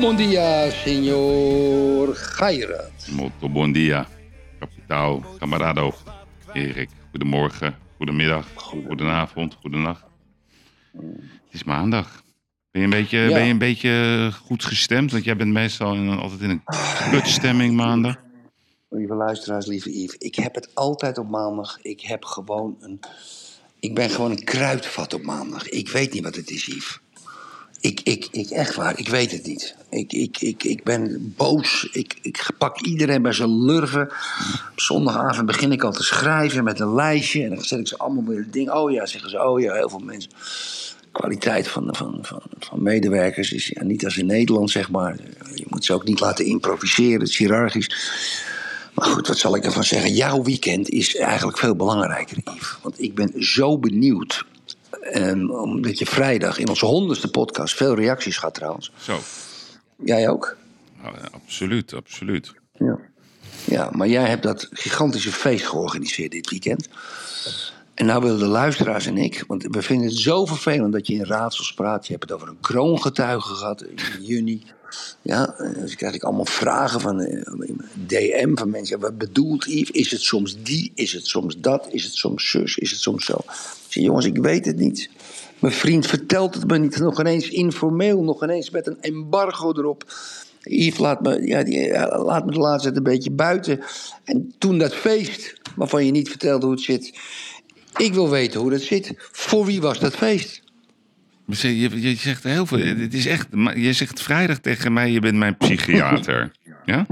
Muito bom dia, senhor Geirat. Dia, kapitaal, camarado. Erik, goedemorgen, goedemiddag, goedenavond, goedenacht. Het is maandag. Ben je een beetje, Ja. ben je een beetje goed gestemd? Want jij bent meestal in, altijd in een kutstemming maandag. Lieve luisteraars, lieve Yves. Ik heb het altijd op maandag. Ik heb gewoon een... Ik ben gewoon een kruidvat op maandag. Ik weet niet wat het is, Yves. Ik, ik, ik, echt waar, ik weet het niet. Ik, ik, ik, ik ben boos. Ik, ik pak iedereen bij zijn lurven. Op zondagavond begin ik al te schrijven met een lijstje. En dan zet ik ze allemaal weer ding. Oh ja, zeggen ze. Oh ja, heel veel mensen. Kwaliteit van, van, van, van medewerkers is ja, niet als in Nederland, zeg maar. Je moet ze ook niet laten improviseren, het is hiërarchisch. Maar goed, wat zal ik ervan zeggen? Jouw weekend is eigenlijk veel belangrijker, Yves. Want ik ben zo benieuwd. En omdat je vrijdag in onze honderdste podcast veel reacties gaat trouwens. Zo, Jij ook? Nou, ja, absoluut, absoluut. Ja. Ja, maar jij hebt dat gigantische feest georganiseerd dit weekend. En nou willen de luisteraars en ik, want we vinden het zo vervelend dat je in raadsels praat. Je hebt het over een kroongetuige gehad in juni. Ja, dus krijg ik allemaal vragen van eh, DM van mensen. Wat bedoelt Yves? Is het soms die? Is het soms dat? Is het soms zus? Is het soms zo? Ik zeg, jongens, ik weet het niet. Mijn vriend vertelt het me niet. Nog ineens informeel, nog ineens met een embargo erop. Yves laat me, ja, ja, laat me de laatste een beetje buiten. En toen dat feest, waarvan je niet vertelde hoe het zit. Ik wil weten hoe dat zit. Voor wie was dat feest? Je, je zegt heel veel. Het is echt, je zegt vrijdag tegen mij, je bent mijn psychiater. Ja?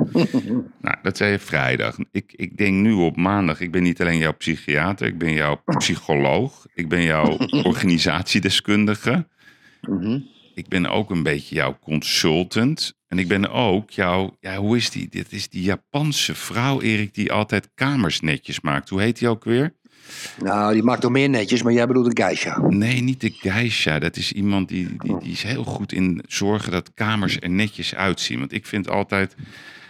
Nou, dat zei je vrijdag. Ik, ik denk nu op maandag, ik ben niet alleen jouw psychiater, ik ben jouw psycholoog, ik ben jouw organisatiedeskundige. Ik ben ook een beetje jouw consultant. En ik ben ook jouw, ja, hoe is die? Dit is die Japanse vrouw, Erik, die altijd kamers netjes maakt. Hoe heet die ook weer? Nou, die maakt nog meer netjes, maar jij bedoelt een geisha. Nee, niet de geisha. Dat is iemand die, die, die is heel goed in zorgen dat kamers er netjes uitzien. Want ik vind altijd,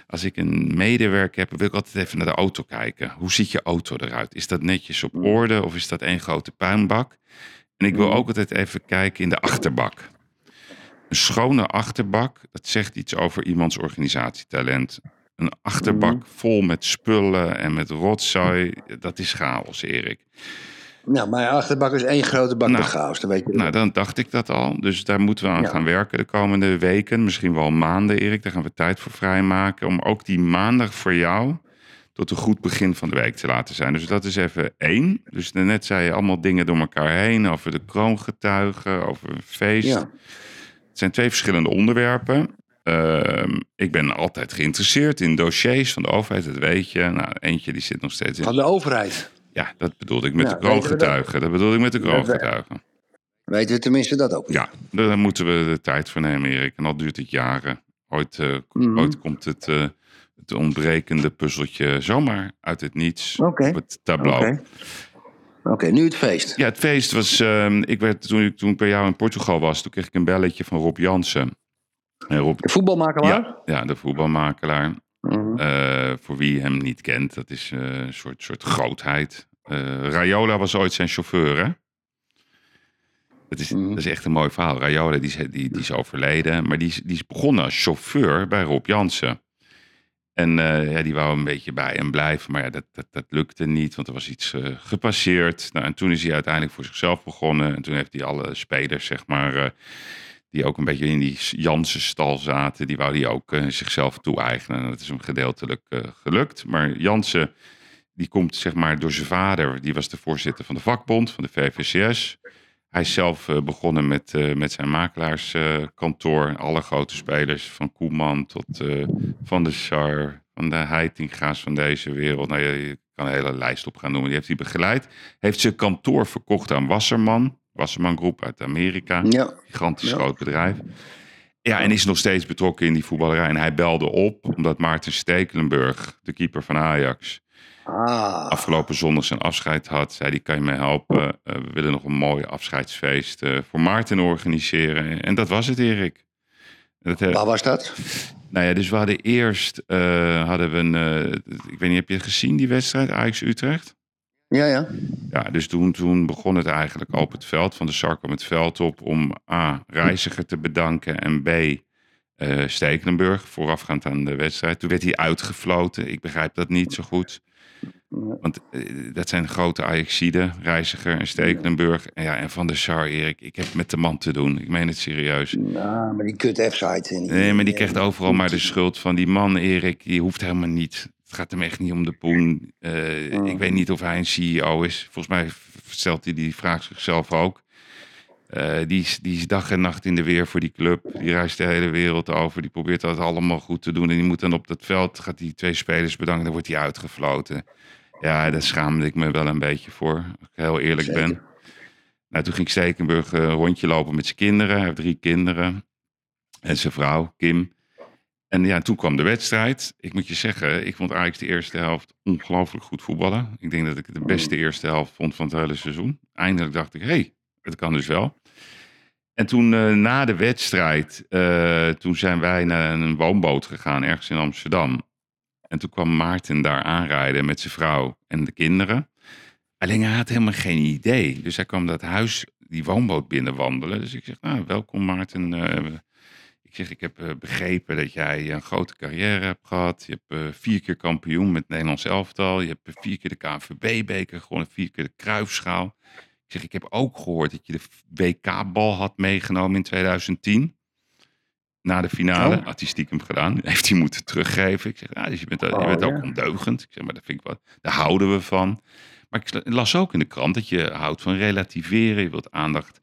als ik een medewerker heb, wil ik altijd even naar de auto kijken. Hoe ziet je auto eruit? Is dat netjes op orde of is dat één grote puinbak? En ik wil ook altijd even kijken in de achterbak. Een schone achterbak, dat zegt iets over iemands organisatietalent. Een achterbak vol met spullen en met rotzooi, dat is chaos, Erik. Nou, mijn achterbak is één grote bak Nou, met chaos, dat weet je. Nou, dan dacht ik dat al. Dus daar moeten we aan Ja. gaan werken de komende weken. Misschien wel maanden, Erik. Daar gaan we tijd voor vrijmaken. Om ook die maandag voor jou tot een goed begin van de week te laten zijn. Dus dat is even één. Dus net zei je allemaal dingen door elkaar heen. Over de kroongetuigen, over een feest. Ja. Het zijn twee verschillende onderwerpen. Ehm, ik ben altijd geïnteresseerd in dossiers van de overheid, dat weet je. Nou, eentje die zit nog steeds in. Van de overheid. Ja, dat bedoelde ik met de dat? kroongetuigen. Dat bedoelde ik met de kroongetuigen. Weten we tenminste dat ook. Ja, daar moeten we de tijd voor nemen, Erik. En al duurt het jaren. Ooit, eh, Mhm. ooit komt het, eh, het ontbrekende puzzeltje zomaar uit het niets op het tableau. Oké. Oké, nu het feest. Ja, het feest was... ehm, ik werd, toen, ik, toen ik bij jou in Portugal was, toen kreeg ik een belletje van Rob Jansen. Rob, De voetbalmakelaar? ja, ja, de voetbalmakelaar. Mhm. Eh, voor wie hem niet kent, dat is eh, een soort, soort grootheid. Eh, Rayola was ooit zijn chauffeur, hè? Dat is, Mhm. dat is echt een mooi verhaal. Rayola die is, die, die is overleden, maar die is, die is begonnen als chauffeur bij Rob Jansen. En ja, die wou een beetje bij hem blijven, maar ja, dat, dat, dat lukte niet, want er was iets gepasseerd. Nou, en toen is hij uiteindelijk voor zichzelf begonnen. En toen heeft hij alle spelers, zeg maar, die ook een beetje in die Jansen-stal zaten, die wou hij ook eh, zichzelf toe-eigenen. En dat is hem gedeeltelijk eh, gelukt. Maar Jansen, die komt zeg maar door zijn vader, die was de voorzitter van de vakbond, van de VVCS. Hij is zelf eh, begonnen met, eh, met zijn makelaarskantoor. Alle grote spelers, van Koeman tot Van de Sar, van de Heitinga's van deze wereld. Nou, je kan een hele lijst op gaan noemen. Die heeft hij begeleid. Heeft zijn kantoor verkocht aan Wasserman. Wasserman Groep uit Amerika. Ja. Gigantisch Ja. groot bedrijf. Ja, en is nog steeds betrokken in die voetballerij. En hij belde op omdat Maarten Stekelenburg, de keeper van Ajax, Ah. afgelopen zondag zijn afscheid had. Zei die kan je mij helpen? Eh, we willen nog een mooi afscheidsfeest eh, voor Maarten organiseren. En dat was het, Erik. Dat, eh, Waar was dat? nou ja, dus we hadden eerst, hadden we een, ik weet niet, heb je gezien die wedstrijd Ajax-Utrecht? Ja, ja. Ja, dus toen, toen begon het eigenlijk op het veld, van de zak om het veld op, om A, Reiziger te bedanken en B, Stekelenburg, voorafgaand aan de wedstrijd. Toen werd hij uitgefloten. Ik begrijp dat niet zo goed. Want eh, dat zijn grote Ajaxiden, Reiziger en Stekelenburg. En, ja, en Van der Sar, Erik, ik heb met de man te doen. Ik meen het serieus. Nou, maar die kut en Nee, maar die krijgt overal maar de schuld van die man, Erik. Die hoeft helemaal niet. Het gaat hem echt niet om de poen. Eh, Ik weet niet of hij een CEO is. Volgens mij stelt hij die vraag zichzelf ook. Eh, die, is, die is dag en nacht in de weer voor die club. Die reist de hele wereld over. Die probeert dat allemaal goed te doen. En die moet dan op dat veld, gaat die twee spelers bedanken. Dan wordt hij uitgefloten. Ja, daar schaamde ik me wel een beetje voor. Als ik heel eerlijk Zeker. ben. Nou, toen ging Stekenburg eh, een rondje lopen met zijn kinderen. Hij heeft drie kinderen. En zijn vrouw, Kim. En ja, toen kwam de wedstrijd. Ik moet je zeggen, ik vond Ajax de eerste helft ongelooflijk goed voetballen. Ik denk dat ik het de beste eerste helft vond van het hele seizoen. Eindelijk dacht ik, hé, hey, het kan dus wel. En toen eh, na de wedstrijd, eh, toen zijn wij naar een woonboot gegaan ergens in Amsterdam. En toen kwam Maarten daar aanrijden met zijn vrouw en de kinderen. Alleen hij had helemaal geen idee. Dus hij kwam dat huis, die woonboot binnenwandelen. Dus ik zeg, nou, welkom Maarten. Eh, ik zeg, ik heb eh, begrepen dat jij een grote carrière hebt gehad. Je hebt eh, vier keer kampioen met het Nederlands elftal. Je hebt vier keer de KNVB-beker gewonnen, vier keer de Kruifschaal. Ik zeg, ik heb ook gehoord dat je de WK-bal had meegenomen in 2010. Na de finale Oh. had hij stiekem gedaan. Heeft hij moeten teruggeven. Ik zeg, ja, dus je bent, je Oh, bent ook ondeugend. Ik zeg, maar dat vind ik wat. Daar houden we van. Maar ik las ook in de krant dat je houdt van relativeren. Je wilt aandacht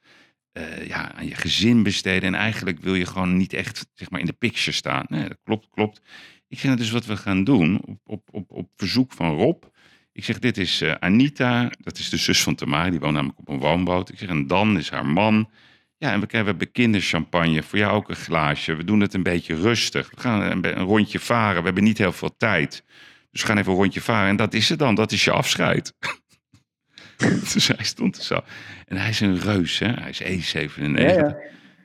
eh, ja, aan je gezin besteden. En eigenlijk wil je gewoon niet echt zeg maar, in de picture staan. Nee, dat klopt, klopt. Ik zeg, dat is wat we gaan doen op, op, op, op verzoek van Rob. Ik zeg, dit is eh, Anita, dat is de zus van Tamara, die woont namelijk op een woonboot. Ik zeg, en Dan is haar man. Ja, en we, hebben kinderchampagne, voor jou ook een glaasje. We doen het een beetje rustig. We gaan een, een rondje varen, we hebben niet heel veel tijd. Dus we gaan even een rondje varen en dat is het dan, dat is je afscheid. dus hij stond er zo. En hij is een reus, hè? hij is E97.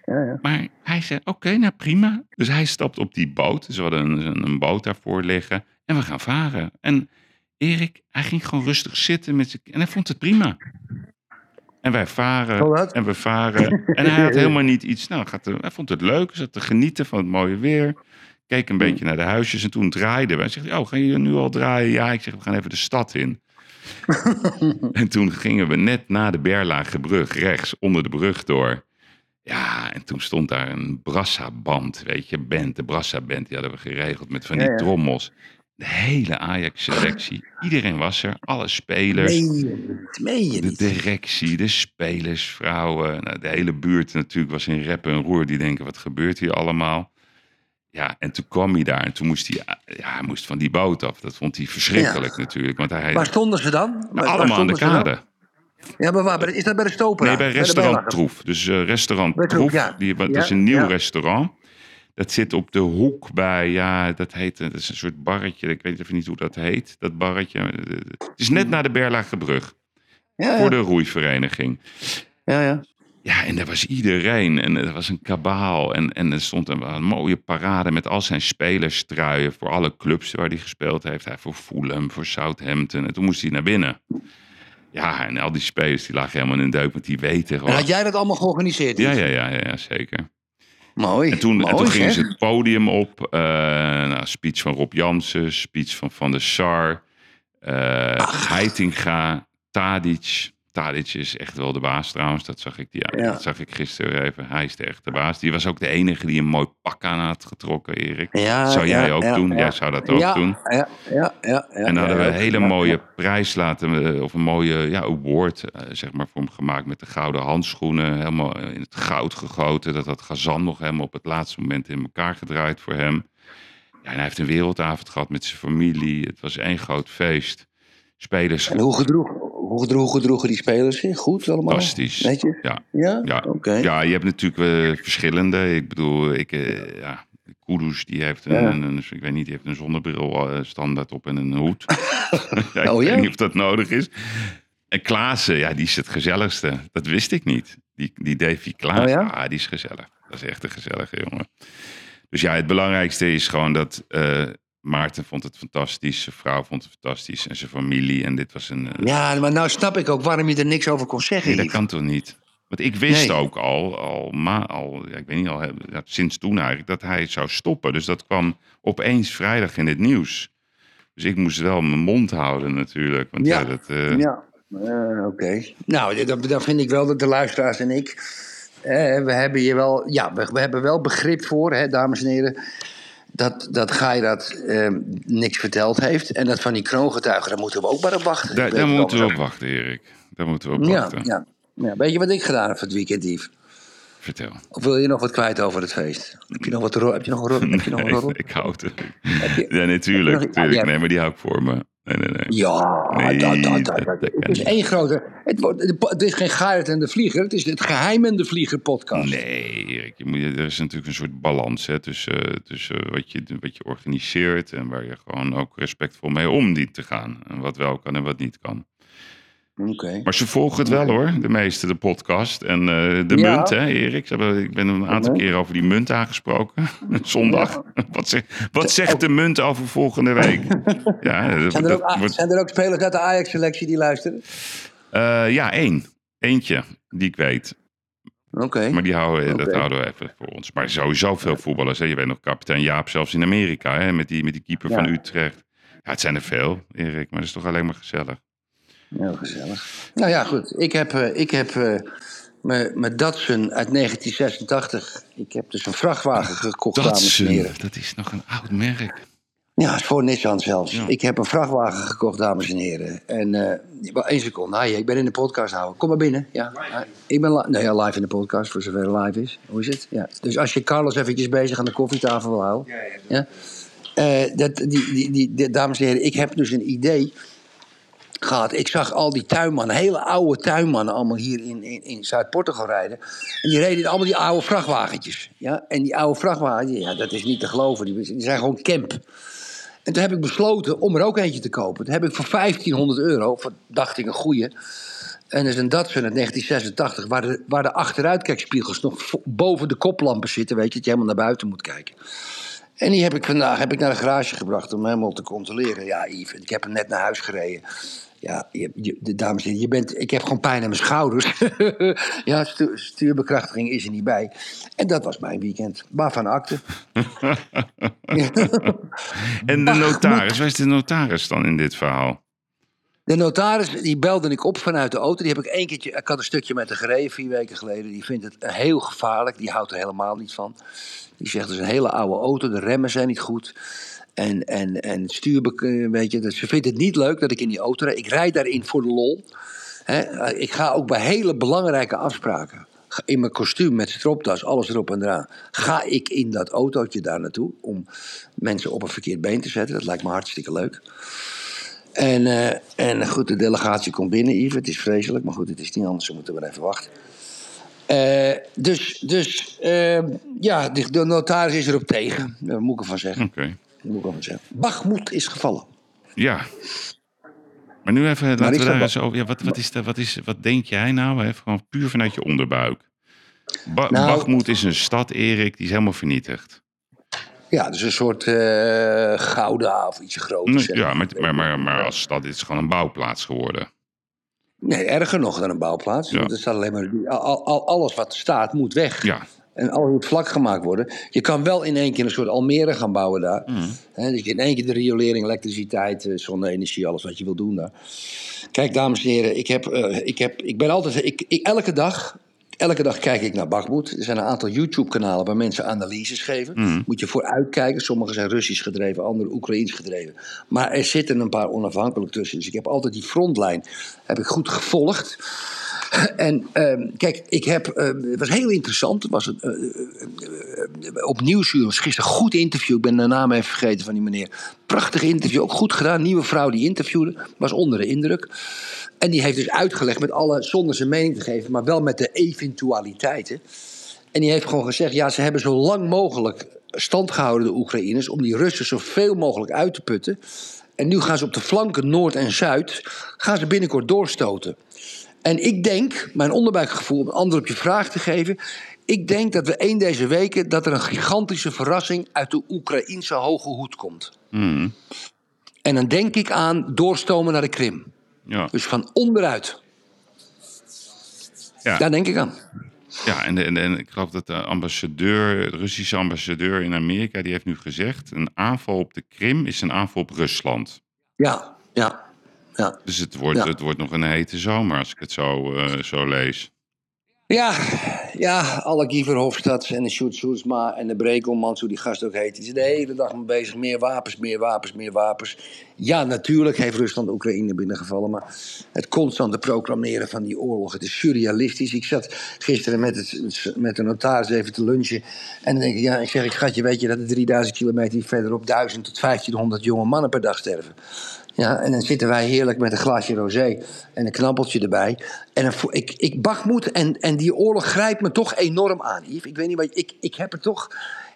Ja, ja. Maar hij zei, oké, nou prima. Dus hij stapt op die boot. Dus we hadden een, een boot daarvoor liggen. En we gaan varen. En Erik, hij ging gewoon rustig zitten. Met zijn, en hij vond het prima. En wij varen. Oh, en we varen. En hij had helemaal niet iets... Nou, gaat er- hij vond het leuk. Zat te genieten van het mooie weer. Keek een beetje naar de huisjes. En toen draaiden we. Hij zegt, oh, gaan jullie nu al draaien? Ja, ik zeg, we gaan even de stad in. en toen gingen we net na de Berlagebrug rechts onder de brug door. Ja, en toen stond daar een Brassa-band, weet je, band, de Brassa-band. Die hadden we geregeld met van die Ja, ja. trommels. De hele Ajax-selectie. Iedereen was er, alle spelers. Meen je niet? De directie, de spelers, vrouwen. Nou, de hele buurt natuurlijk was in rep en roer. Die denken, wat gebeurt hier allemaal? Ja, en toen kwam hij daar. En toen moest hij, ja, hij moest van die boot af. Dat vond hij verschrikkelijk natuurlijk. Want hij, Waar stonden ze dan? Waar allemaal aan de kade. Ja, maar waar? Is dat bij de Stopera? Nee, bij de restaurant Berlage? Troef. Dus eh, restaurant Troef, Troef, ja. die, dat Ja, is een nieuw ja. restaurant. Dat zit op de hoek bij, ja, dat heet, dat is een soort barretje. Ik weet even niet hoe dat heet, dat barretje. Eh, Het is net na de Berlagebrug, Ja, voor ja. de roeivereniging. ja, ja. Ja, en daar was iedereen. En er was een kabaal. En, en er stond een, een mooie parade met al zijn spelerstruien voor alle clubs waar hij gespeeld heeft. Hij voor Fulham, voor Southampton. En toen moest hij naar binnen. Ja, en al die spelers die lagen helemaal in een deuk, want die weten En gewoon. had jij dat allemaal georganiseerd? Ja, ja, ja, ja, zeker. Mooi. En toen, Mooi, en toen gingen ze het podium op. eh nou, speech van Rob Jansen, speech van Van der Sar, eh Heitinga, Tadic. Tadic is echt wel de baas trouwens. Dat zag ik, ja, Ja. dat zag ik gisteren even. Hij is de echte baas. Die was ook de enige die een mooi pak aan had getrokken, Erik. Ja, zou jij ja, ook ja, doen? ja. Jij zou dat ook doen. Ja, ja, ja. ja En dan hadden we een hele mooie prijs laten, of een mooie ja, award, eh, zeg maar, voor hem gemaakt met de gouden handschoenen. Helemaal in het goud gegoten. Dat had Gazan nog helemaal op het laatste moment in elkaar gedraaid voor hem. Ja, en hij heeft een wereldavond gehad met zijn familie. Het was één groot feest. Spelers. En hoe gedroeg, hoe, gedroegen, die spelers zich? Goed allemaal? Fantastisch. Netjes? Ja. Ja? Ja. Oké. Ja, je hebt natuurlijk eh, verschillende. Ik bedoel, ik, eh, ja, Kudus die heeft een, Ja. een, een- ik weet niet, die heeft een zonnebril eh, standaard op en een hoed. ja, ik Oh, ja? weet niet of dat nodig is. En Klaassen, ja, die is het gezelligste. Dat wist ik niet. Die, die Davy Klaassen, Oh, ja? ah, die is gezellig. Dat is echt een gezellige jongen. Dus ja, het belangrijkste is gewoon dat Maarten vond het fantastisch. Zijn vrouw vond het fantastisch. En zijn familie. En dit was een... eh, Ja, maar nou snap ik ook waarom je er niks over kon zeggen. Nee, dat kan toch niet? Want ik wist Nee. ook al, al, ma al ja, ik weet niet al, ja, sinds toen eigenlijk, dat hij zou stoppen. Dus dat kwam opeens vrijdag in het nieuws. Dus ik moest wel mijn mond houden natuurlijk. Want ja, Ja. dat, eh, Ja, eh, oké. Nou, dat, dat vind ik wel dat de luisteraars en ik. we hebben hier wel. Ja, we, we hebben wel begrip voor, hè, dames en heren. Dat, dat Guy dat eh, niks verteld heeft. En dat van die kroongetuigen, daar moeten we ook maar op wachten. daar, moeten we op wachten, Erik. Daar moeten we op Ja, wachten. ja, ja. Weet je wat ik gedaan heb voor het weekend, Yves? Vertel. Of wil je nog wat kwijt over het feest? Heb je nog wat Heb je nog een ro- Heb je nog een rodel? ik hou het. Ja, natuurlijk. natuurlijk. ja. Nee, maar die hou ik voor me. Nee, nee, nee. Ja, Nee, dat, dat, dat, het is één grote. Het, wordt, het is geen Gaart en de Vlieger, het is het Geheim en de Vlieger podcast. Nee, Erik, je moet, er is natuurlijk een soort balans hè, tussen, tussen wat, je, wat je organiseert en waar je gewoon ook respectvol mee om dient te gaan. En wat wel kan en wat niet kan. Oké. Maar ze volgen het wel hoor, de meeste, de podcast. En eh, de Ja. munt, hè, Erik. Ik ben een aantal keer over die munt aangesproken. Zondag. Wat, zegt, wat zegt de munt over volgende week? Ja, dat, Zijn er, ook, dat wordt- zijn er ook spelers uit de Ajax-selectie die luisteren? Eh, ja, één. Eentje, die ik weet. Oké. Maar die houden, dat houden we even voor ons. Maar sowieso veel voetballers. Hè. Je weet nog kapitein Jaap zelfs in Amerika. Hè, met, die, met die keeper Ja. van Utrecht. Ja, het zijn er veel, Erik. Maar dat is toch alleen maar gezellig. Heel gezellig. Nou ja, goed. Ik heb, eh, ik heb eh, mijn Datsun uit 1986. Ik heb dus een vrachtwagen gekocht, dames en heren. Dat is nog een oud merk. Ja, voor Nissan zelfs. Ja. Ik heb een vrachtwagen gekocht, dames en heren. En eh wel één seconde. Hi, ik ben in de podcast houden. Kom maar binnen. Ja. Ik ben li- nou ja, live in de podcast, voor zover het live is. Hoe is het? Ja. Dus als je Carlos eventjes bezig aan de koffietafel wil houden. Ja. Eh, dat, die, die, die, die- dames en heren, ik heb dus een idee gehad. Ik zag al die tuinmannen, hele oude tuinmannen, allemaal hier in, in, Zuid-Portugal rijden. En die reden in allemaal die oude vrachtwagentjes. Ja? En die oude vrachtwagens, ja, dat is niet te geloven. Die, zijn gewoon camp. En toen heb ik besloten om er ook eentje te kopen. Toen heb ik voor 1500 euro, voor, dacht ik een goeie. En dat is een Datsun uit 1986, waar de, waar de achteruitkijkspiegels nog boven de koplampen zitten. Weet je, dat je helemaal naar buiten moet kijken. En die heb ik vandaag heb ik naar de garage gebracht om hem helemaal te controleren. Ja, Yves, ik heb hem net naar huis gereden. Ja, je, je- de dames en heren, je bent, ik heb gewoon pijn aan mijn schouders. ja, stu- stuurbekrachtiging is er niet bij. En dat was mijn weekend. Waarvan akte. En de notaris, waar is de notaris dan in dit verhaal? De notaris, die belde ik op vanuit de auto. Die heb ik één keertje, ik had een stukje met haar gereden vier weken geleden. Die vindt het heel gevaarlijk, die houdt er helemaal niet van. Die zegt, het is een hele oude auto, de remmen zijn niet goed. En, en, en stuur, weet je, ze vindt het niet leuk dat ik in die auto rijd. Ik rijd daarin voor de lol. Hè, ik ga ook bij hele belangrijke afspraken. In mijn kostuum met stropdas, alles erop en eraan. Ga ik in dat autootje daar naartoe om mensen op een verkeerd been te zetten. Dat lijkt me hartstikke leuk. En, eh, en goed, de delegatie komt binnen, Yves. Het is vreselijk, maar goed, het is niet anders. We moeten maar even wachten. Eh, dus dus eh, ja, de, notaris is erop tegen. Daar moet ik ervan zeggen. Oké. Moet ik ervan zeggen. Bachmoed is gevallen. Ja. Maar nu even, laten we daar wel- eens over. Ja, wat, wat, is de, wat, is, wat denk jij nou? Hè? Gewoon puur vanuit je onderbuik. Ba Nou- Bachmoed is een stad, Erik, die is helemaal vernietigd. Ja, dus een soort eh Gouda of iets groters. Ja, maar, maar, maar, als stad is het gewoon een bouwplaats geworden. Nee, erger nog dan een bouwplaats. Ja. Want er staat alleen maar, al, al- alles wat staat moet weg. Ja, En alles moet vlak gemaakt worden. Je kan wel in één keer een soort Almere gaan bouwen daar. Je in één keer de riolering, elektriciteit, eh, zonne-energie, alles wat je wil doen daar. Kijk, dames en heren, ik, heb, eh, ik, heb, ik ben altijd. Ik, ik- elke dag. Elke dag kijk ik naar Bakhmut. Er zijn een aantal YouTube-kanalen waar mensen analyses geven. Mhm. Moet je voor uitkijken. Sommige zijn Russisch gedreven, andere Oekraïens gedreven. Maar er zitten een paar onafhankelijk tussen. Dus ik heb altijd die frontlijn heb ik goed gevolgd. En ehm, kijk, ik heb, ehm, het was heel interessant. Het was een, eh, eh, eh, op Nieuwsuur was gisteren een goed interview. Ik ben de naam even vergeten van die meneer. Prachtig interview, ook goed gedaan. Nieuwe vrouw die interviewde, was onder de indruk. En die heeft dus uitgelegd met alle, zonder zijn mening te geven, maar wel met de eventualiteiten. En die heeft gewoon gezegd: ja, ze hebben zo lang mogelijk stand gehouden, de Oekraïners, om die Russen zoveel mogelijk uit te putten. En nu gaan ze op de flanken Noord en Zuid, gaan ze binnenkort doorstoten. En ik denk, mijn onderbuikgevoel, om een antwoord op je vraag te geven. Ik denk dat we één deze weken dat er een gigantische verrassing uit de Oekraïnse hoge hoed komt. Mhm. En dan denk ik aan doorstomen naar de Krim. Ja. Dus van onderuit. Ja. Daar denk ik aan. Ja, en, de- en, de- en ik geloof dat de ambassadeur, de Russische ambassadeur in Amerika, die heeft nu gezegd: een aanval op de Krim is een aanval op Rusland. Ja, ja, ja. Dus het wordt, Ja. het wordt nog een hete zomer als ik het zo, eh, zo lees. Ja, ja, alle Guy Verhofstadt en de Sjoerd Sjoerdsma en de Brekelmans, hoe die gast ook heet, die zijn de hele dag mee bezig. Meer wapens, meer wapens, meer wapens. Ja, natuurlijk heeft Rusland Oekraïne binnengevallen, maar het constante proclameren van die oorlog, het is surrealistisch. Ik zat gisteren met, het, met de notaris even te lunchen en dan denk ik, ja, ik zeg, ik schatje, weet je dat er 3000 kilometer verderop 1000 tot 1500 jonge mannen per dag sterven? Ja, en dan zitten wij heerlijk met een glaasje rosé en een knappeltje erbij. En voel- ik, ik Bachmoed en, en die oorlog grijpt me toch enorm aan, Yves. Ik weet niet wat, ik, ik heb er toch...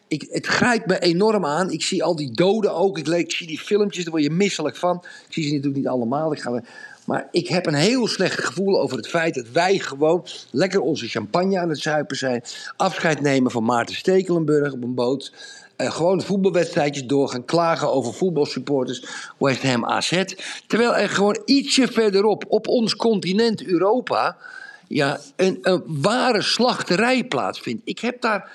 Ik, het grijpt me enorm aan. Ik zie al die doden ook. Ik, ik zie die filmpjes, daar word je misselijk van. Ik zie ze natuurlijk niet allemaal. Ik ga, maar ik heb een heel slecht gevoel over het feit dat wij gewoon lekker onze champagne aan het zuipen zijn. Afscheid nemen van Maarten Stekelenburg op een boot. Eh, gewoon de voetbalwedstrijdjes door gaan klagen over voetbalsupporters West Ham AZ. Terwijl er gewoon ietsje verderop, op ons continent Europa, ja, een, een ware slachterij plaatsvindt. Ik heb daar.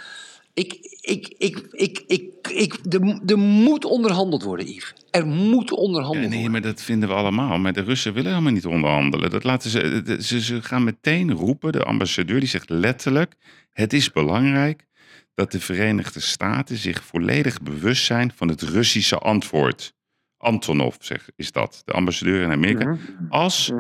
Ik, ik, ik, ik, ik, ik, er, er moet onderhandeld worden, Yves. Er moet Ja, onderhandeld nee, worden. maar dat vinden we allemaal. Maar de Russen willen helemaal niet onderhandelen. Dat laten ze, de- ze, ze gaan meteen roepen. De ambassadeur die zegt letterlijk: Het is belangrijk dat de Verenigde Staten zich volledig bewust zijn van het Russische antwoord. Antonov zeg, is dat, de ambassadeur in Amerika. Als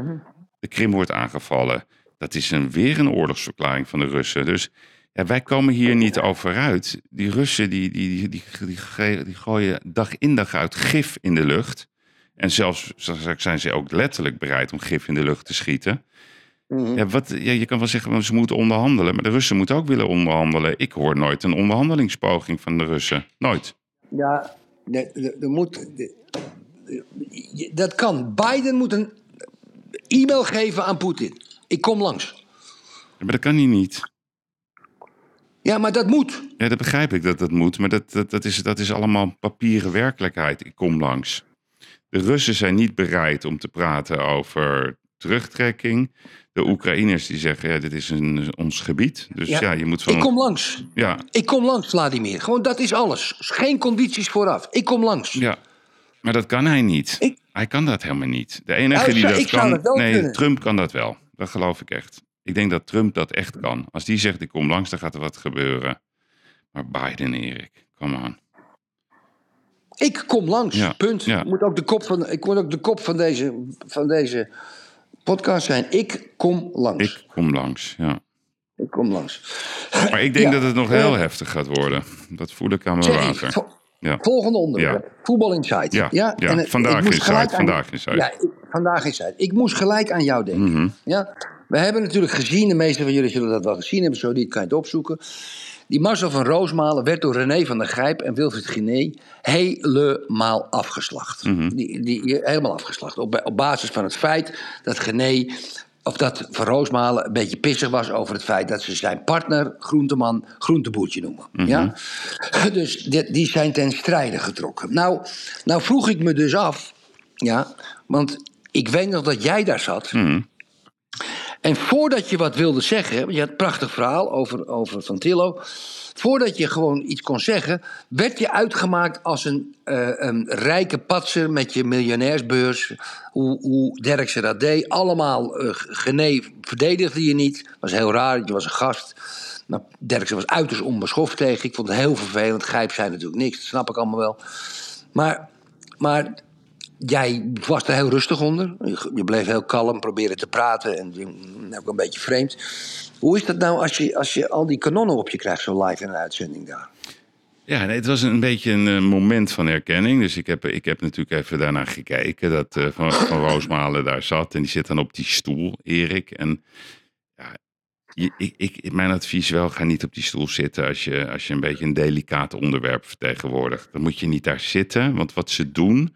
de Krim wordt aangevallen, dat is een, weer een oorlogsverklaring van de Russen. Dus ja, wij komen hier niet over uit. Die Russen die, die, die, die, die, gooien dag in dag uit gif in de lucht. En zelfs zijn ze ook letterlijk bereid om gif in de lucht te schieten. Mhm. Ja, wat, ja, je kan wel zeggen, ze moeten onderhandelen. Maar de Russen moeten ook willen onderhandelen. Ik hoor nooit een onderhandelingspoging van de Russen. Nooit. Ja, er- moet. de- dat kan. Biden moet een e-mail geven aan Poetin. Ik kom langs. Ja, Maar dat kan hij niet. Ja, maar dat moet. Ja, dat begrijp ik dat dat moet. Maar dat, dat, dat, is, dat is allemaal papieren werkelijkheid. Ik kom langs. De Russen zijn niet bereid om te praten over terugtrekking. De Oekraïners die zeggen, ja, dit is een, ons gebied. Dus ja, Ja, je moet van... Ik kom langs. Ja, Ik kom langs, Vladimir. Gewoon dat is alles. Geen condities vooraf. Ik kom langs. ja, maar dat kan hij niet. Ik- Hij kan dat helemaal niet. De enige die zou- dat kan... dat nee, kunnen. Trump kan dat wel. Dat geloof ik echt. Ik denk dat Trump dat echt kan. Als die zegt, ik kom langs, dan gaat er wat gebeuren. Maar Biden, Erik, come on. Ik kom langs. Ja, Punt. ja. Ik moet ook de kop van, ik moet ook de kop van, deze, van deze podcast zijn. Ik kom langs. Ik kom langs, ja. Ik kom langs. Maar ik denk Ja, dat het nog eh, heel heftig gaat worden. Dat voel ik aan mijn water. vo- Ja. Volgende onderwerp. Voetbal Insight. Ja, ja, en het- vandaag Insight, vandaag Insight. Ja, ik- vandaag Insight. Ik moest gelijk aan jou denken. Mhm. Ja? We hebben natuurlijk gezien, de meeste van jullie zullen dat wel gezien hebben, zo niet kan je het opzoeken. Die Marcel van Roosmalen werd door René van der Grijp en Wilfried Gené helemaal afgeslacht. Mhm. die, die, helemaal afgeslacht. Op, op basis van het feit dat Gené, of dat Van Roosmalen een beetje pissig was over het feit dat ze zijn partner, groenteman, groenteboertje noemen. Mhm. Ja? Dus die, die zijn ten strijde getrokken. Nou, nou vroeg ik me dus af, ja, want ik weet nog dat jij daar zat. Mhm. En voordat je wat wilde zeggen, je had een prachtig verhaal over, over Van Tillo. Voordat je gewoon iets kon zeggen, werd je uitgemaakt als een, eh, een rijke patser met je miljonairsbeurs. Hoe, hoe Derksen dat deed. Allemaal Gené verdedigde je niet. Was heel raar, je was een gast. Maar Derksen was uiterst onbeschoft tegen. Ik vond het heel vervelend. Grijp zei natuurlijk niks, dat snap ik allemaal wel. Maar, maar jij was er heel rustig onder. Je- bleef heel kalm, probeerde te praten en ook een beetje vreemd. Hoe is dat nou als je, als je al die kanonnen op je krijgt, zo live in een uitzending daar? Ja, nee, het was een beetje een eh, moment van herkenning. Dus ik heb, ik heb natuurlijk even daarna gekeken dat eh, van, van Roosmalen daar zat. En die zit dan op die stoel, Erik. En ja, je- ik, ik, mijn advies wel, ga niet op die stoel zitten als je, als je een beetje een delicaat onderwerp vertegenwoordigt. Dan moet je niet daar zitten, want wat ze doen,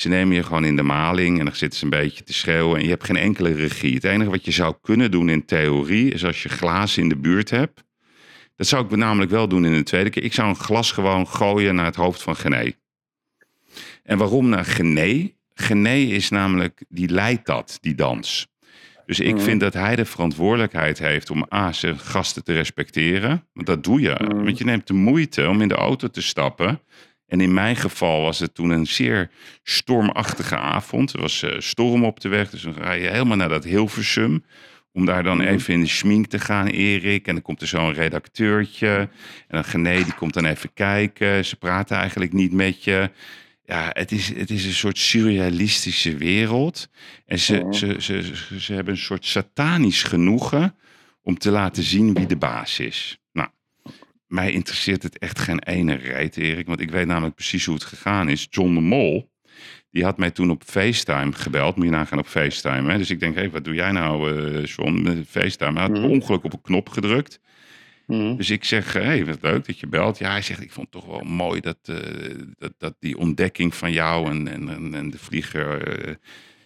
ze nemen je gewoon in de maling en dan zitten ze een beetje te schreeuwen en je hebt geen enkele regie. Het enige wat je zou kunnen doen in theorie is als je glazen in de buurt hebt. Dat zou ik namelijk wel doen in de tweede keer. Ik zou een glas gewoon gooien naar het hoofd van Gené. En waarom naar Gené? Gené is namelijk, die leidt dat, die dans. Dus ik vind dat hij de verantwoordelijkheid heeft om A, zijn gasten te respecteren. Want dat doe je. Want je neemt de moeite om in de auto te stappen. En in mijn geval was het toen een zeer stormachtige avond. Er was eh, storm op de weg. Dus dan ga je helemaal naar dat Hilversum. Om daar dan even in de schmink te gaan, Erik. En dan komt er zo'n redacteurtje. En dan Gené, die komt dan even kijken. Ze praten eigenlijk niet met je. Ja, het is, het is een soort surrealistische wereld. En ze, ze, ze, ze, ze hebben een soort satanisch genoegen om te laten zien wie de baas is. Mij interesseert het echt geen ene reet, Erik. Want ik weet namelijk precies hoe het gegaan is. John de Mol, die had mij toen op FaceTime gebeld. Moet je nagaan op FaceTime. Hè? Dus ik denk, hé, wat doe jij nou, eh John, met FaceTime? Hij had per ongeluk op een knop gedrukt. Dus ik zeg, hé, hey, wat leuk dat je belt. Ja, hij zegt, ik vond het toch wel mooi dat, eh, dat, dat die ontdekking van jou en, en, en, de vlieger... eh,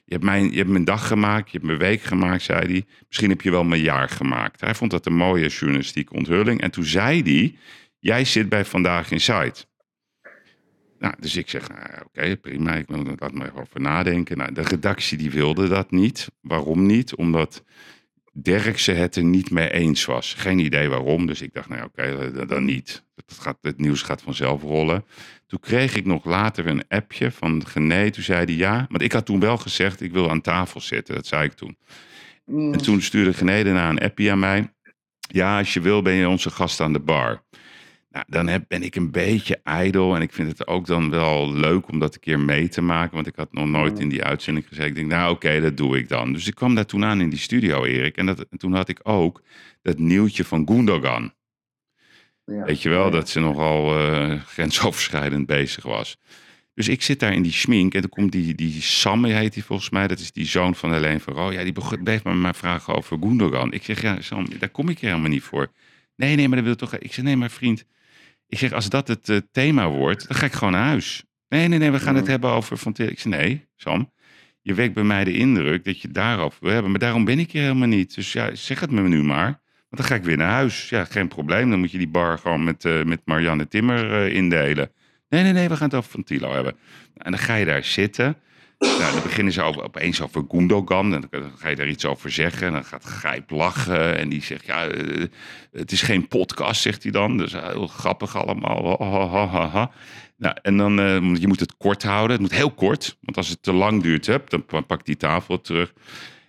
je, hebt mijn, je hebt mijn dag gemaakt, je hebt mijn week gemaakt, zei hij. Misschien heb je wel mijn jaar gemaakt. Hij vond dat een mooie journalistieke onthulling. En toen zei hij, jij zit bij Vandaag in Site. Nou, dus ik zeg, nou, oké, prima, ik wil laat maar even over nadenken. Nou, de redactie die wilde dat niet. Waarom niet? Omdat Derkse het er niet mee eens was. Geen idee waarom, dus ik dacht, nou oké, dan niet. Het, gaat, het nieuws gaat vanzelf rollen. Toen kreeg ik nog later een appje van Gené. Toen zei hij ja, want ik had toen wel gezegd, ik wil aan tafel zitten. Dat zei ik toen. En toen stuurde Gené daarna een appje aan mij. Ja, als je wil ben je onze gast aan de bar. Nou, dan heb, ben ik een beetje ijdel. En ik vind het ook dan wel leuk om dat een keer mee te maken. Want ik had nog nooit in die uitzending gezegd. Ik denk, nou oké, dat doe ik dan. Dus ik kwam daar toen aan in die studio, Erik. En, dat, en toen had ik ook dat nieuwtje van Gundogan. Ja. Weet je wel, dat ze nogal eh, grensoverschrijdend bezig was. Dus ik zit daar in die schmink en dan komt die, die Sam, heet die volgens mij, dat is die zoon van Helene van Roo. Ja, die bleef me maar vragen over Gundogan. Ik zeg, ja Sam, daar kom ik hier helemaal niet voor. Nee, nee, maar dat wil toch... Ik zeg, nee, maar vriend, ik zeg, als dat het eh, thema wordt, dan ga ik gewoon naar huis. Nee, nee, nee, we gaan het hebben over Van. Ik zeg, nee, Sam, je wekt bij mij de indruk dat je daarover wil hebben. Maar daarom ben ik hier helemaal niet. Dus ja, zeg het me nu maar. Dan ga ik weer naar huis. Ja, geen probleem. Dan moet je die bar gewoon met, eh, met Marianne Timmer eh, indelen. Nee, nee, nee, we gaan het over Van Tilo hebben. En dan ga je daar zitten. Nou, dan beginnen ze over, opeens over Gundogan. En dan ga je daar iets over zeggen. En dan gaat Gijp lachen. En die zegt, ja, eh, het is geen podcast, zegt hij dan. Dus heel grappig allemaal. Ha, ha, ha. Nou, en dan, eh, je moet het kort houden. Het moet heel kort. Want als het te lang duurt, hup, dan pa- pakt die tafel terug.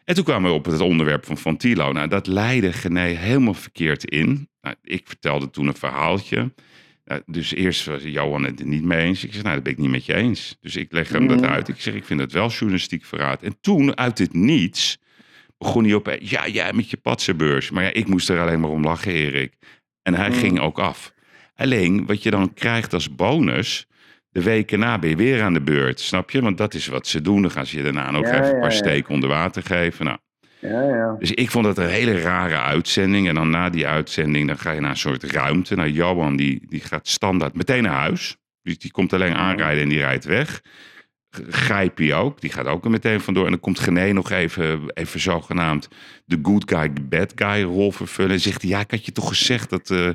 En toen kwamen we op het onderwerp van Van Tilo. Nou, dat leidde Gené helemaal verkeerd in. Nou, ik vertelde toen een verhaaltje. Nou, dus eerst was Johan het er niet mee eens. Ik zeg, nou, dat ben ik niet met je eens. Dus ik leg hem dat uit. Ik zeg, ik vind het wel journalistiek verraad. En toen, uit het niets, begon hij op... Ja, jij met je patsenbeurs. Maar ja, ik moest er alleen maar om lachen, Erik. En hij ging ook af. Alleen, wat je dan krijgt als bonus... De weken na ben je weer aan de beurt, snap je? Want dat is wat ze doen. Dan gaan ze je daarna ook Ja, even een paar ja. steken onder water geven. Nou, Ja, ja. dus ik vond het een hele rare uitzending. En dan na die uitzending, dan ga je naar een soort ruimte. Nou, Johan, die, die gaat standaard meteen naar huis. Dus die komt alleen aanrijden en die rijdt weg. G- Grijpie ook, die gaat ook er meteen vandoor. En dan komt Gené nog even, even zogenaamd de good guy, de bad guy rol vervullen. En zegt hij, ja, ik had je toch gezegd dat, eh,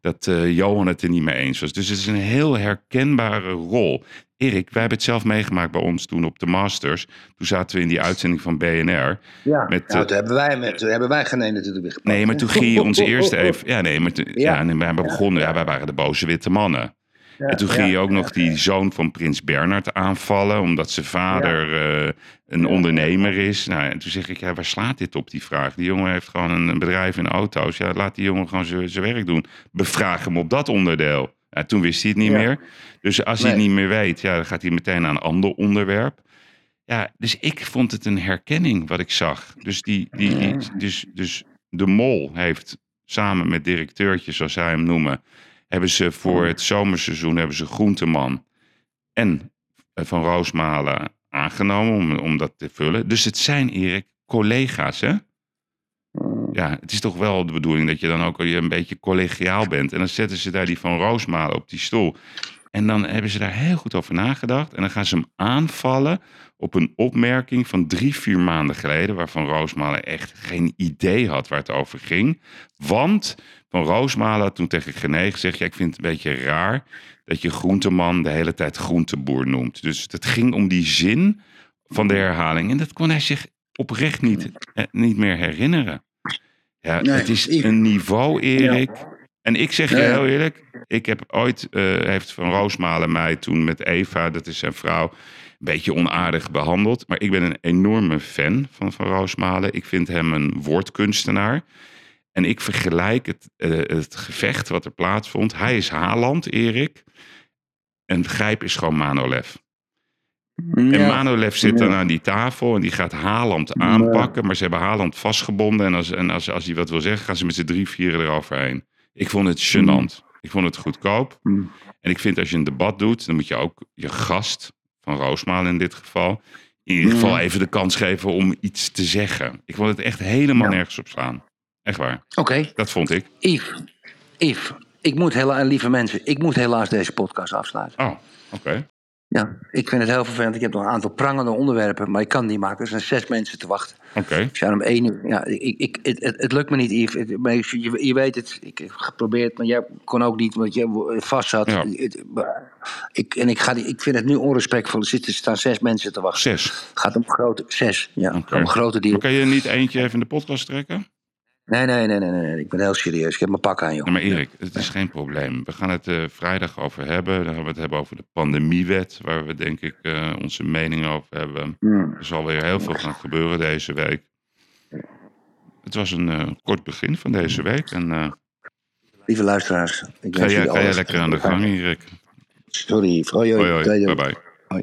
dat eh, Johan het er niet mee eens was. Dus het is een heel herkenbare rol. Erik, wij hebben het zelf meegemaakt bij ons toen op de Masters. Toen zaten we in die uitzending van BNR. ja. Met, nou, toen hebben wij, met, toen hebben wij geen ene natuurlijk weer gepakt. Nee, maar toen ging je ons eerst even... Ja, nee, maar toen, ja. Ja. nee, wij begonnen... Ja, wij waren de boze witte mannen. Ja, en toen ging je ook nog die zoon van prins Bernard aanvallen... omdat zijn vader eh, een ondernemer is. Nou, en toen zeg ik, ja, waar slaat dit op, die vraag? Die jongen heeft gewoon een, een bedrijf in auto's. Ja, laat die jongen gewoon zijn werk doen. Bevraag hem op dat onderdeel. Ja, toen wist hij het niet Ja. meer. Dus als hij het niet meer weet, ja, dan gaat hij meteen naar een ander onderwerp. Ja, dus ik vond het een herkenning wat ik zag. Dus, die, die, die, dus, dus de mol heeft samen met directeurtjes, zoals zij hem noemen, hebben ze voor het zomerseizoen hebben ze Groenteman en eh, Van Roosmalen aangenomen om, om dat te vullen. Dus het zijn, Erik, collega's, hè? Ja, het is toch wel de bedoeling dat je dan ook een beetje collegiaal bent. En dan zetten ze daar die Van Roosmalen op die stoel. En dan hebben ze daar heel goed over nagedacht. En dan gaan ze hem aanvallen op een opmerking van drie, vier maanden geleden. Waarvan Roosmalen echt geen idee had waar het over ging. Want Van Roosmalen had toen tegen Gené gezegd: ja, Ik vind het een beetje raar dat je groenteman de hele tijd groenteboer noemt. Dus het ging om die zin van de herhaling. En dat kon hij zich oprecht niet, eh, niet meer herinneren. Ja, Nee, het is een niveau, Erik. En ik zeg je heel eerlijk, ik heb ooit, eh, heeft Van Roosmalen mij toen met Eva, dat is zijn vrouw, een beetje onaardig behandeld. Maar ik ben een enorme fan van Van Roosmalen. Ik vind hem een woordkunstenaar. En ik vergelijk het, eh, het gevecht wat er plaatsvond. Hij is Haaland, Erik. En Grijp is gewoon Manolev. En. Manolev zit dan aan die tafel en die gaat Haaland aanpakken. Maar ze hebben Haaland vastgebonden. En, als, en als, als hij wat wil zeggen, gaan ze met z'n drie, vieren eroverheen. Ik vond het gênant. Ik vond het goedkoop. Mm. En ik vind als je een debat doet, dan moet je ook je gast, van Roosmalen in dit geval, in ieder geval Mm. even de kans geven om iets te zeggen. Ik vond het echt helemaal nergens op slaan. Echt waar. Oké, Dat vond ik. Yves. Yves, ik moet helaas, lieve mensen, ik moet helaas deze podcast afsluiten. Oh, oké. Ja, ik vind het heel vervelend. Ik heb nog een aantal prangende onderwerpen, maar ik kan het niet maken. Er zijn zes mensen te wachten. Oké. Ik zou om één uur. Ja, ik, ik, het, het, het lukt me niet, Yves. Het- je, je weet het. Ik heb geprobeerd, maar jij kon ook niet, omdat je vast zat. Ja. Ik, en ik, ga, die- ik vind het nu onrespectvol. Er zitten staan zes mensen te wachten. Zes. Het gaat om grote. Zes, ja. Om grote Maar deal. kan je niet eentje even in de podcast trekken? Nee, nee, nee, nee, nee. Ik ben heel serieus. Ik heb mijn pak aan, joh. Nee, maar Erik, het is geen probleem. We gaan het eh, vrijdag over hebben. Dan gaan we het hebben over de pandemiewet, waar we denk ik eh, onze mening over hebben. Hmm. Er zal weer heel veel gaan gebeuren deze week. Het was een eh, kort begin van deze week. En Lieve luisteraars. Ik ga, jij, jullie ga jij lekker aan de gang, Erik. Sorry. Hoi, hoi. Hoi, hoi. Bye bye. Hoi.